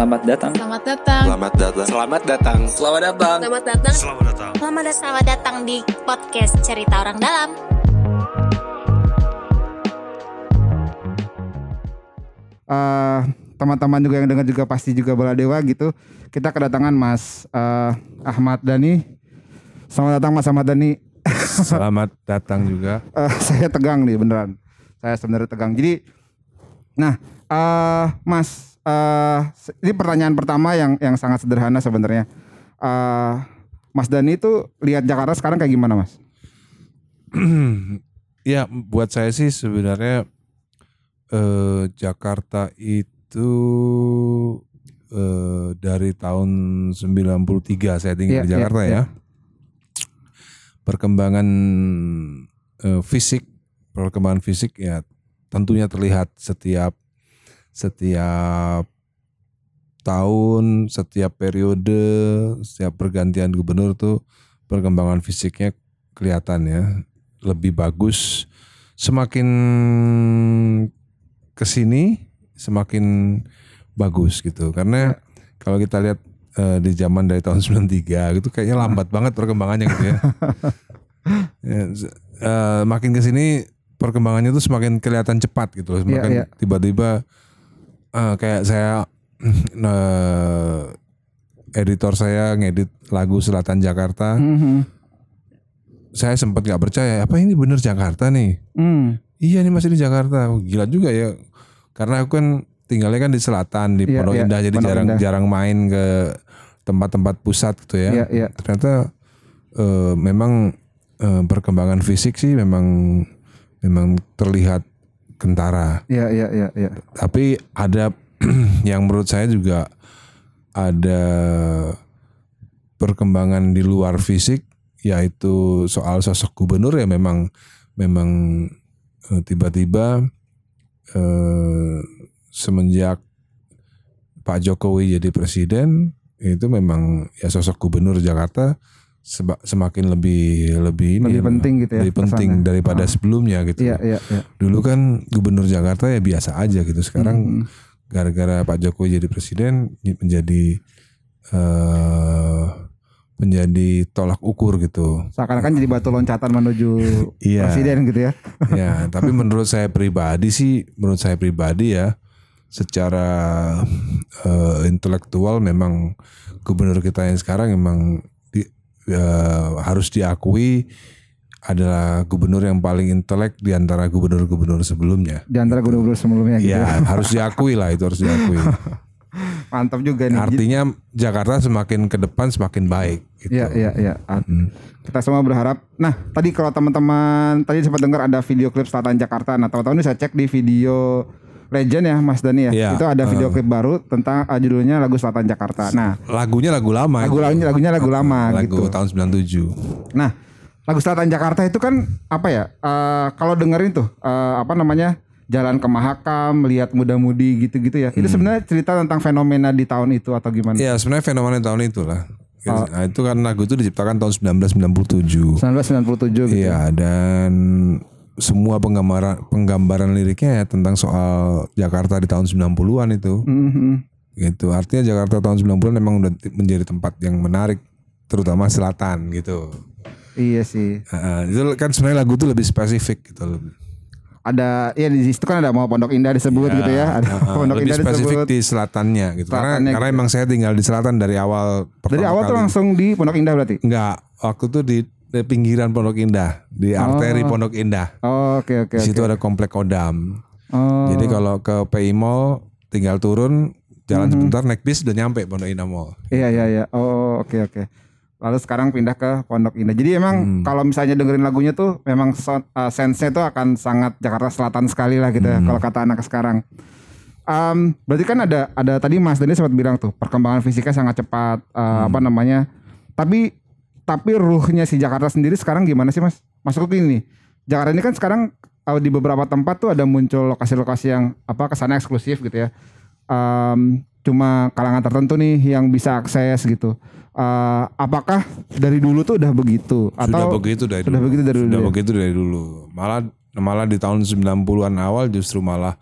Selamat datang. Selamat datang. Selamat datang. Selamat datang. Selamat datang. Selamat datang. Selamat datang. Selamat datang. Selamat datang di podcast Cerita Orang Dalam. Eh, teman-teman juga yang dengar juga pasti juga bola dewa gitu. Kita kedatangan Mas eh, Ahmad Dhani. Selamat datang Mas Ahmad Dhani. Selamat datang juga. Eh, saya tegang nih beneran. Saya sebenarnya tegang. Jadi, nah, eh Mas, eh ini pertanyaan pertama yang yang sangat sederhana sebenarnya. Eh Mas Dhani itu lihat Jakarta sekarang kayak gimana Mas? ya buat saya sih sebenarnya eh, Jakarta itu eh, dari tahun 93 saya tinggal Iya, di iya, Jakarta iya. ya. Perkembangan eh, fisik, perkembangan fisik ya tentunya terlihat setiap setiap tahun, setiap periode, setiap pergantian gubernur tuh perkembangan fisiknya kelihatan ya. Lebih bagus. Semakin ke sini semakin bagus gitu. Karena kalau kita lihat eh, di zaman dari tahun 93 gitu kayaknya lambat banget perkembangannya gitu ya, Ya, eh, makin ke sini perkembangannya tuh semakin kelihatan cepat gitu loh. Semakin iya. tiba-tiba eh, kayak saya eh, editor saya ngedit lagu Selatan Jakarta Mhm. saya sempat nggak percaya apa ini bener Jakarta nih Hmm. iya nih masih di Jakarta Oh, gila juga ya karena aku kan tinggalnya kan di selatan di Iya, Pondok iya, Indah jadi Pondok jarang Indah. jarang main ke tempat-tempat pusat gitu ya Iya, iya. ternyata eh, memang eh, perkembangan fisik sih memang memang terlihat kentara Iya, iya, iya, iya. tapi ada yang menurut saya juga ada perkembangan di luar fisik yaitu soal sosok gubernur ya memang memang eh, tiba-tiba eh, semenjak Pak Jokowi jadi presiden itu memang ya sosok gubernur Jakarta seba- semakin lebih lebih ini Lebih ya, penting gitu ya lebih penting daripada sebelumnya gitu Iya, iya, iya. dulu kan gubernur Jakarta ya biasa aja gitu sekarang Hmm. gara-gara Pak Jokowi jadi presiden menjadi eh menjadi tolak ukur gitu Seakan-akan jadi batu loncatan menuju Iya. presiden gitu ya. ya tapi menurut saya pribadi sih menurut saya pribadi ya secara eh, intelektual memang gubernur kita yang sekarang memang eh, harus diakui adalah gubernur yang paling intelek di antara gubernur-gubernur sebelumnya Di antara gubernur sebelumnya gitu. ya harus diakui lah itu harus diakui Mantap juga nih. Artinya Jakarta semakin ke depan semakin baik. Gitu. Iya, iya, iya. Ah, Hmm. Kita semua berharap. Nah, tadi kalau teman-teman tadi sempat dengar ada video klip Selatan Jakarta. Nah, teman-teman bisa cek di video Legend ya, Mas Dani ya. Iya, Itu ada video klip baru tentang ah, judulnya lagu Selatan Jakarta. Nah, Lagunya lagu lama. lagu lagunya lagunya lagu lama lagu gitu. tahun 97. Nah, lagu Selatan Jakarta itu kan apa ya? eh, kalau dengerin tuh eh, apa namanya? Jalan ke Mahakam, lihat muda-mudi gitu-gitu ya. Itu sebenarnya cerita tentang fenomena di tahun itu atau gimana? Iya sebenarnya fenomena tahun itu lah. Oh. Nah, itu kan lagu itu diciptakan tahun 1997. 1997 gitu. Iya dan semua penggambaran penggambaran liriknya ya tentang soal Jakarta di tahun 90-an itu. Mhm. Gitu. Artinya Jakarta tahun 90-an memang udah menjadi tempat yang menarik terutama selatan gitu. Iya sih. Nah, itu kan sebenarnya lagu itu lebih spesifik gitu ada ya di situ kan ada mau Pondok Indah disebut gitu ya, ada Uh, Pondok lebih Indah spesifik disebut. di selatannya gitu. Karena Selatannya karena gitu. emang saya tinggal di selatan dari awal. Dari awal tuh kali. langsung di Pondok Indah berarti. Enggak, waktu itu di, di pinggiran Pondok Indah, di arteri Pondok Indah. Oh, Oke oke Di situ oke. ada komplek Kodam. Oh, Jadi kalau ke PI Mall tinggal turun jalan Mhm. sebentar naik bis udah nyampe Pondok Indah Mall. iya iya iya. Oh oke oke. Lalu sekarang pindah ke Pondok Indah. Jadi emang Hmm. kalau misalnya dengerin lagunya tuh memang so, uh, sense-nya tuh akan sangat Jakarta Selatan sekali lah gitu ya Hmm. kalau kata anak sekarang. Um, berarti kan ada ada tadi Mas Dani sempat bilang tuh perkembangan fisiknya sangat cepat uh, Hmm. apa namanya. Tapi tapi ruhnya si Jakarta sendiri sekarang gimana sih Mas? Masuk gini nih. Jakarta ini kan sekarang uh, di beberapa tempat tuh ada muncul lokasi-lokasi yang apa kesannya eksklusif gitu ya. Um, cuma kalangan tertentu nih yang bisa akses gitu. Uh, apakah dari dulu tuh udah begitu sudah atau begitu dari sudah dulu. begitu dari sudah dulu ya? begitu dari dulu. Malah malah di tahun 90-an awal justru malah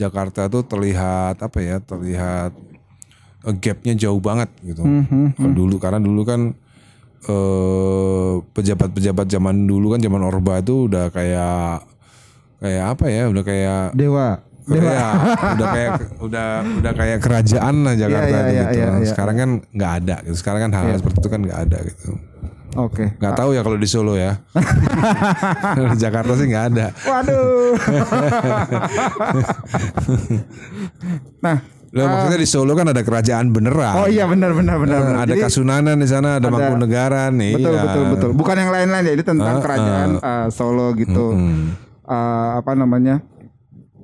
Jakarta tuh terlihat apa ya? Terlihat eh, gapnya jauh banget gitu. Mhm. Kalau dulu karena dulu kan eh pejabat-pejabat zaman dulu kan zaman Orba itu udah kayak kayak apa ya? Udah kayak Dewa. Iya, udah kayak udah udah kayak kerajaan lah Jakarta Iya, iya, itu iya, gitu. iya, iya. Sekarang kan nggak ada. Gitu. Sekarang kan hal, -hal seperti itu kan nggak ada gitu. Oke. Nggak tahu ya kalau di Solo ya. di Jakarta sih nggak ada. Waduh. nah, Loh, maksudnya di Solo kan ada kerajaan beneran. oh iya benar benar benar. Benar. ada Jadi, Kasunanan di sana, ada, Mangkunegaran nih. betul iya. betul betul. Bukan yang lain-lain ya, ini tentang Ah, kerajaan eh, Solo gitu. Hmm. Eh, apa namanya?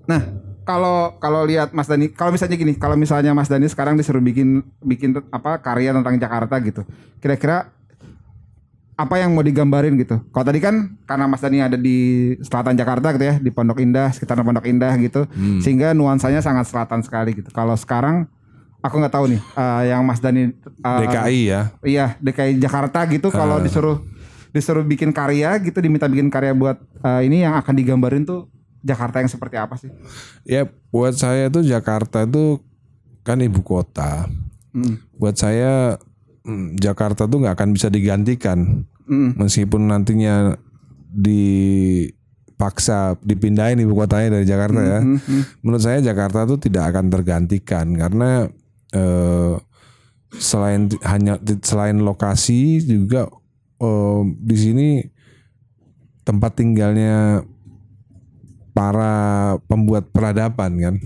Nah, kalau kalau lihat Mas Dani, kalau misalnya gini, kalau misalnya Mas Dani sekarang disuruh bikin bikin apa karya tentang Jakarta gitu, kira-kira apa yang mau digambarin gitu? Kalau tadi kan karena Mas Dani ada di selatan Jakarta gitu ya, di Pondok Indah, sekitar Pondok Indah gitu, Hmm. sehingga nuansanya sangat selatan sekali gitu. Kalau sekarang aku nggak tahu nih, eh, yang Mas Dani eh, DKI ya. Iya, DKI Jakarta gitu kalau disuruh disuruh bikin karya gitu diminta bikin karya buat eh, ini yang akan digambarin tuh Jakarta yang seperti apa sih? Ya buat saya tuh Jakarta itu kan ibu kota. Mm. Buat saya Jakarta tuh nggak akan bisa digantikan Mm. meskipun nantinya dipaksa dipindahin ibu kotanya dari Jakarta ya. Mm, mm. Menurut saya Jakarta tuh tidak akan tergantikan karena eh, selain hanya selain lokasi juga eh, di sini tempat tinggalnya para pembuat peradaban kan.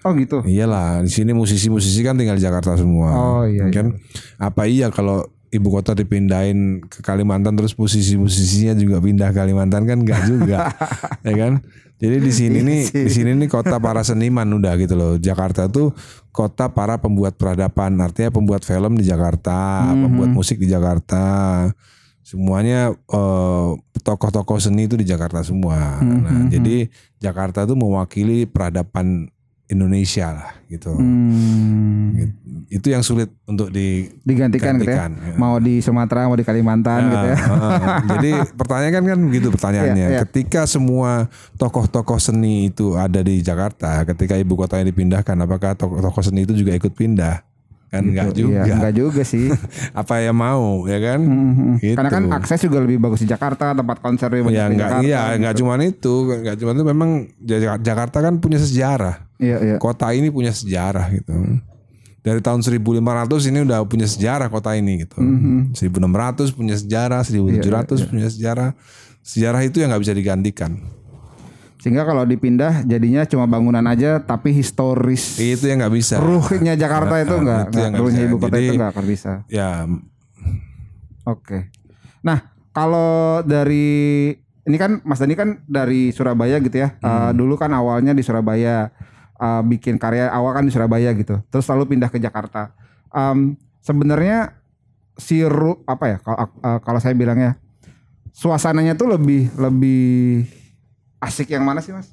Oh gitu. Iyalah, di sini musisi-musisi kan tinggal di Jakarta semua. Oh, iya, Kan apa iya kalau ibu kota dipindahin ke Kalimantan terus musisi-musisinya juga pindah ke Kalimantan kan enggak juga. ya kan? Jadi di sini Iya nih di sini nih kota para seniman udah gitu loh. Jakarta tuh kota para pembuat peradaban, artinya pembuat film di Jakarta, Mhm. pembuat musik di Jakarta. Semuanya eh, tokoh-tokoh seni itu di Jakarta semua. Nah, Mhm. jadi Jakarta tuh mewakili peradaban Indonesia lah gitu. Hmm. Itu yang sulit untuk di Digantikan gitu ya. Ya. Mau di Sumatera, mau di Kalimantan gitu ya. Ah, jadi pertanyaan kan kan begitu pertanyaannya. Iya, iya. Ketika semua tokoh-tokoh seni itu ada di Jakarta, ketika ibu kotanya dipindahkan, apakah tokoh-tokoh seni itu juga ikut pindah? Kan enggak Gitu. juga. Iya, enggak juga sih. Apa yang mau, ya kan? Mhm. Gitu. Karena kan akses juga lebih bagus di Jakarta, tempat konser lebih Ya Jakarta. iya enggak cuma itu, enggak cuma itu memang Ja- Jakarta kan punya sejarah. Iya, iya. Kota ini punya sejarah gitu. Dari tahun 1500 ini udah punya sejarah kota ini gitu. Mhm. 1600 punya sejarah, 1700 punya sejarah. Sejarah itu yang nggak bisa digantikan. Sehingga kalau dipindah jadinya cuma bangunan aja tapi historis. Itu yang nggak bisa. Ruhnya Jakarta itu enggak, itu yang nggak ruhnya ibu kota Jadi- itu enggak akan bisa. Ya, Oke. Nah, kalau dari ini kan Mas Dani kan dari Surabaya gitu ya. Hmm. Eh, dulu kan awalnya di Surabaya eh, bikin karya awal kan di Surabaya gitu. Terus lalu pindah ke Jakarta. Em, sebenarnya si ru- apa ya kalau eh, kalau saya bilangnya suasananya tuh lebih lebih asik yang mana sih Mas?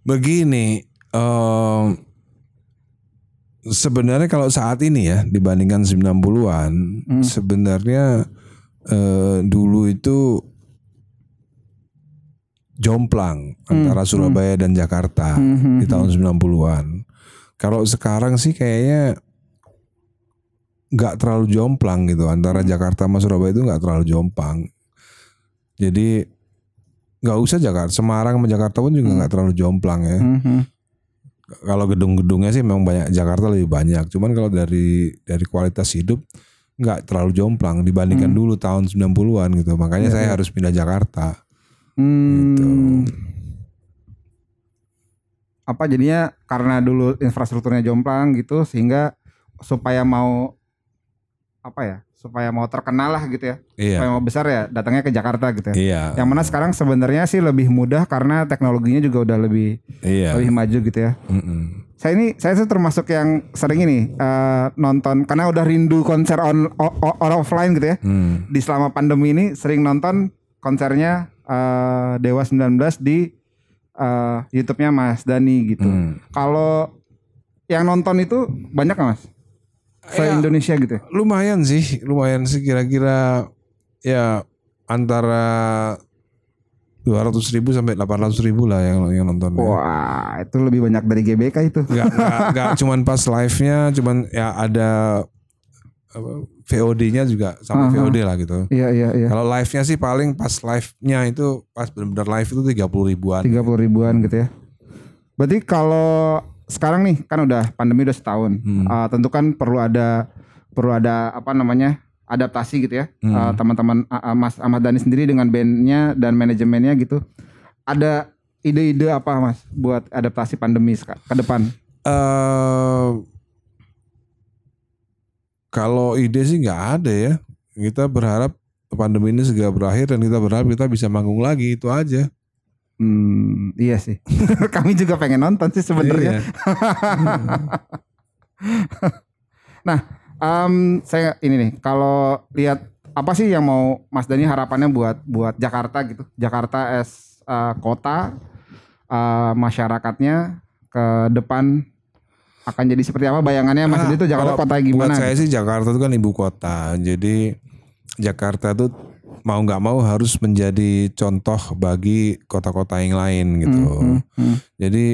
begini. em, sebenarnya kalau saat ini ya dibandingkan 90-an, Hmm. sebenarnya eh, dulu itu jomplang antara Surabaya dan Jakarta Hmm, di tahun 90-an. Kalau sekarang sih kayaknya nggak terlalu jomplang gitu antara Jakarta sama Surabaya itu nggak terlalu jomplang. Jadi nggak usah Jakarta, Semarang sama Jakarta pun juga nggak terlalu jomplang ya. Mhm. Kalau gedung-gedungnya sih memang banyak Jakarta lebih banyak. Cuman kalau dari dari kualitas hidup nggak terlalu jomplang dibandingkan dulu tahun 90-an gitu. Makanya saya harus pindah Jakarta. Hmm. Gitu. Apa jadinya karena dulu infrastrukturnya jomplang gitu sehingga supaya mau apa ya? Supaya mau terkenal lah gitu ya. Iya. Supaya mau besar ya datangnya ke Jakarta gitu ya. Iya. Yang mana sekarang sebenarnya sih lebih mudah karena teknologinya juga udah lebih Iya. lebih maju gitu ya. Mm-mm. Saya ini saya tuh termasuk yang sering ini eh, nonton karena udah rindu konser on, o- o- on offline gitu ya. Hmm. Di selama pandemi ini sering nonton konsernya eh, Dewa 19 di eh, YouTube-nya Mas Dani gitu. Hmm. Kalau yang nonton itu banyak nggak Mas? Se Ya. Indonesia gitu. ya? Lumayan sih, lumayan sih kira-kira ya antara 200 ribu sampai 800 ribu lah yang yang nonton. Wah, itu lebih banyak dari GBK itu. Enggak, enggak, enggak cuman pas live-nya, cuman ya ada apa, VOD-nya juga sama Aha. VOD lah gitu. Iya, iya, iya. Kalau live-nya sih paling pas live-nya itu pas benar-benar live itu 30 ribuan. 30 ribuan gitu ya. Berarti kalau sekarang nih kan udah pandemi udah setahun. Hmm. Ah, tentu kan perlu ada perlu ada apa namanya adaptasi gitu ya. Hmm. Ah, teman-teman ah, Mas Ahmad Dhani sendiri dengan bandnya dan manajemennya gitu. Ada ide-ide apa Mas buat adaptasi pandemi ke depan? eh kalau ide sih nggak ada ya. Kita berharap pandemi ini segera berakhir dan kita berharap kita bisa manggung lagi itu aja. Hmm, iya sih. Kami juga pengen nonton sih sebenarnya. Iya. Em, saya ini nih, kalau lihat apa sih yang mau Mas Dani harapannya buat buat Jakarta gitu, Jakarta as eh, kota, eh, masyarakatnya ke depan akan jadi seperti apa bayangannya Mas Ah, Dani itu Jakarta kota gimana? Buat saya sih Jakarta itu kan ibu kota. Jadi Jakarta itu mau nggak mau harus menjadi contoh bagi kota-kota yang lain gitu. Hmm, hmm, Jadi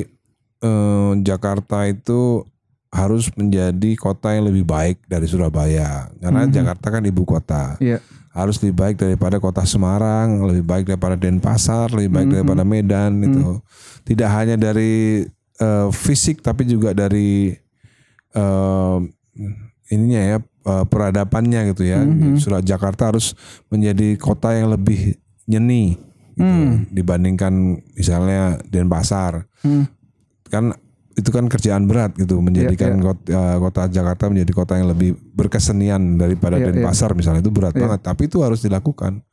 eh, Jakarta itu harus menjadi kota yang lebih baik dari Surabaya. Karena Mhm. Jakarta kan ibu kota. Iya. Harus lebih baik daripada kota Semarang, lebih baik daripada Denpasar, lebih baik Mhm. daripada Medan itu. Tidak hanya dari eh, fisik tapi juga dari eh, ininya ya eh, peradabannya gitu ya. Mhm. Surat Jakarta harus menjadi kota yang lebih nyeni gitu, Hmm. dibandingkan misalnya Denpasar. Hmm. Kan itu kan kerjaan berat gitu menjadikan Iya, Kota, eh, kota Jakarta menjadi kota yang lebih berkesenian daripada Iya, iya. Denpasar misalnya itu berat Iya. banget. Tapi itu harus dilakukan,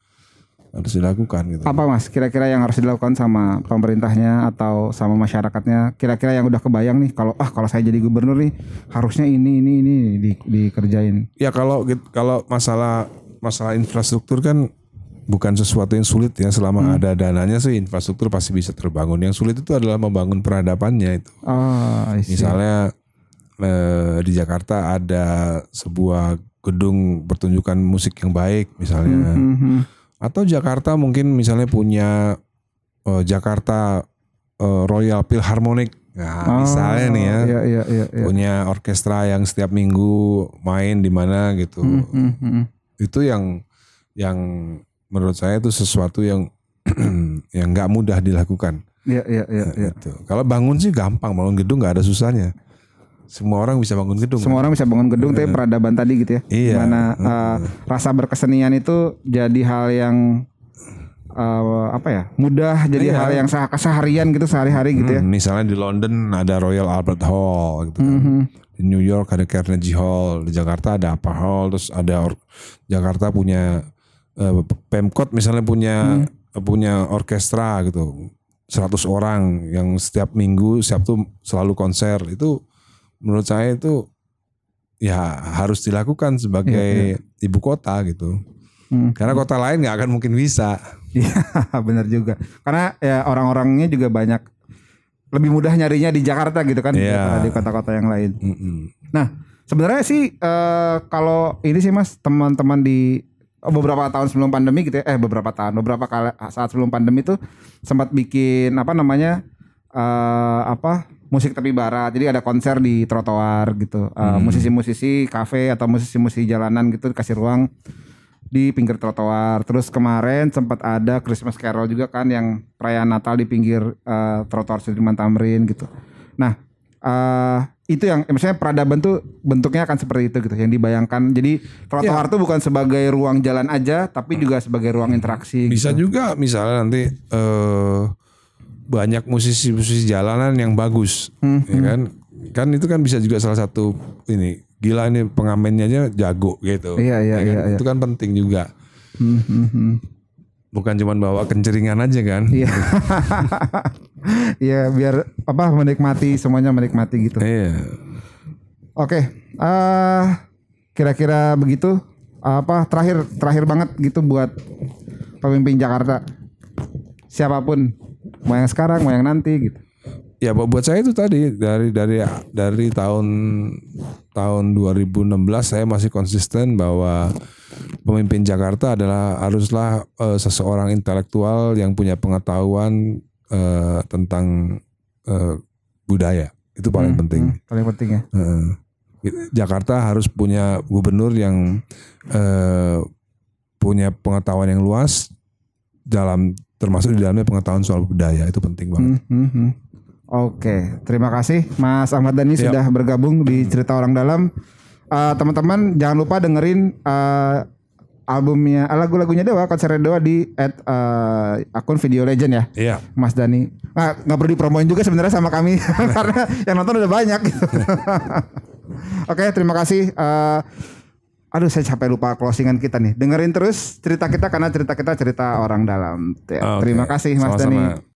harus dilakukan gitu. Apa Mas kira-kira yang harus dilakukan sama pemerintahnya atau sama masyarakatnya? Kira-kira yang udah kebayang nih kalau ah kalau saya jadi gubernur nih harusnya ini ini ini di, dikerjain. Ya kalau kalau masalah masalah infrastruktur kan bukan sesuatu yang sulit ya selama Hmm. ada dananya sih infrastruktur pasti bisa terbangun. Yang sulit itu adalah membangun peradabannya itu. Oh. Misalnya eh, di Jakarta ada sebuah gedung pertunjukan musik yang baik misalnya. Hmm, hmm. Atau Jakarta mungkin misalnya punya eh, Jakarta eh, Royal Philharmonic. Nah, misalnya nih ya. Iya iya iya. iya. Punya orkestra yang setiap minggu main di mana gitu. Hmm, hmm, hmm. Itu yang yang menurut saya itu sesuatu yang yang nggak mudah dilakukan. Iya iya iya. iya. Gitu. Kalau bangun sih gampang, bangun gedung nggak ada susahnya. Semua orang bisa bangun gedung. Semua orang bisa bangun gedung, tapi peradaban tadi gitu ya. Iya. Di mana eh, rasa berkesenian itu jadi hal yang eh, apa ya mudah, jadi Iya. hal yang seh- keseharian gitu sehari-hari gitu ya. Hmm, misalnya di London ada Royal Albert Hall gitu kan. Mhm. Di New York ada Carnegie Hall, di Jakarta ada apa Hall, terus ada or- Jakarta punya eh, Pemkot misalnya punya punya orkestra gitu. 100 orang yang setiap minggu Sabtu selalu konser itu menurut saya itu ya harus dilakukan sebagai ibu kota gitu. Hmm. Karena kota lain nggak akan mungkin bisa. Iya, benar juga. Karena ya orang-orangnya juga banyak lebih mudah nyarinya di Jakarta gitu kan daripada di kota-kota yang lain. Mm-mm. Nah, sebenarnya sih eh, kalau ini sih Mas, teman-teman di oh, beberapa tahun sebelum pandemi gitu ya, eh beberapa tahun, beberapa kali saat sebelum pandemi tuh sempat bikin apa namanya eh apa musik tepi barat. Jadi ada konser di trotoar gitu. Eh, Hmm. Musisi-musisi kafe atau musisi-musisi jalanan gitu dikasih ruang di pinggir trotoar. Terus kemarin sempat ada Christmas Carol juga kan yang perayaan Natal di pinggir eh, trotoar Sudirman Tamrin gitu. Nah, eh itu yang misalnya peradaban tuh bentuknya akan seperti itu gitu yang dibayangkan. Jadi trotoar tuh bukan sebagai ruang jalan aja tapi juga sebagai ruang interaksi Bisa gitu. juga misalnya nanti eh banyak musisi-musisi jalanan yang bagus, Hmm, ya kan? Kan itu kan bisa juga salah satu ini gila ini pengamennya aja jago gitu. Iya, iya, ya kan? iya, iya. Itu kan penting juga. Hmm, hmm, hmm. Bukan cuma bawa kenceringan aja kan? Iya. Iya biar apa menikmati semuanya menikmati gitu. Iya. Oke, eh kira-kira begitu apa terakhir terakhir banget gitu buat pemimpin Jakarta. Siapa pun, mau yang sekarang, mau yang nanti gitu. Ya bu- buat saya itu tadi dari dari dari tahun tahun 2016 saya masih konsisten bahwa pemimpin Jakarta adalah haruslah eh, seseorang intelektual yang punya pengetahuan eh, tentang eh, budaya. Itu paling Hmm, penting. hmm, paling penting ya. Heeh. Jakarta harus punya gubernur yang eh, punya pengetahuan yang luas dalam termasuk di dalamnya pengetahuan soal budaya itu penting banget. Hmm, hmm, hmm. Oke, terima kasih Mas Ahmad Dhani Ya. sudah bergabung di cerita orang dalam. Eh, Teman-teman jangan lupa dengerin eh, albumnya eh, lagu-lagunya Dewa konser Dewa di at, eh, akun Video Legend ya. Iya. Mas Dani nggak nggak perlu dipromoin juga sebenarnya sama kami karena yang nonton udah banyak gitu. Oke terima kasih. Eh, aduh saya capek lupa closingan kita nih. Dengerin terus cerita kita karena cerita kita cerita orang dalam. Ya, Oke. Terima kasih Mas. Dani.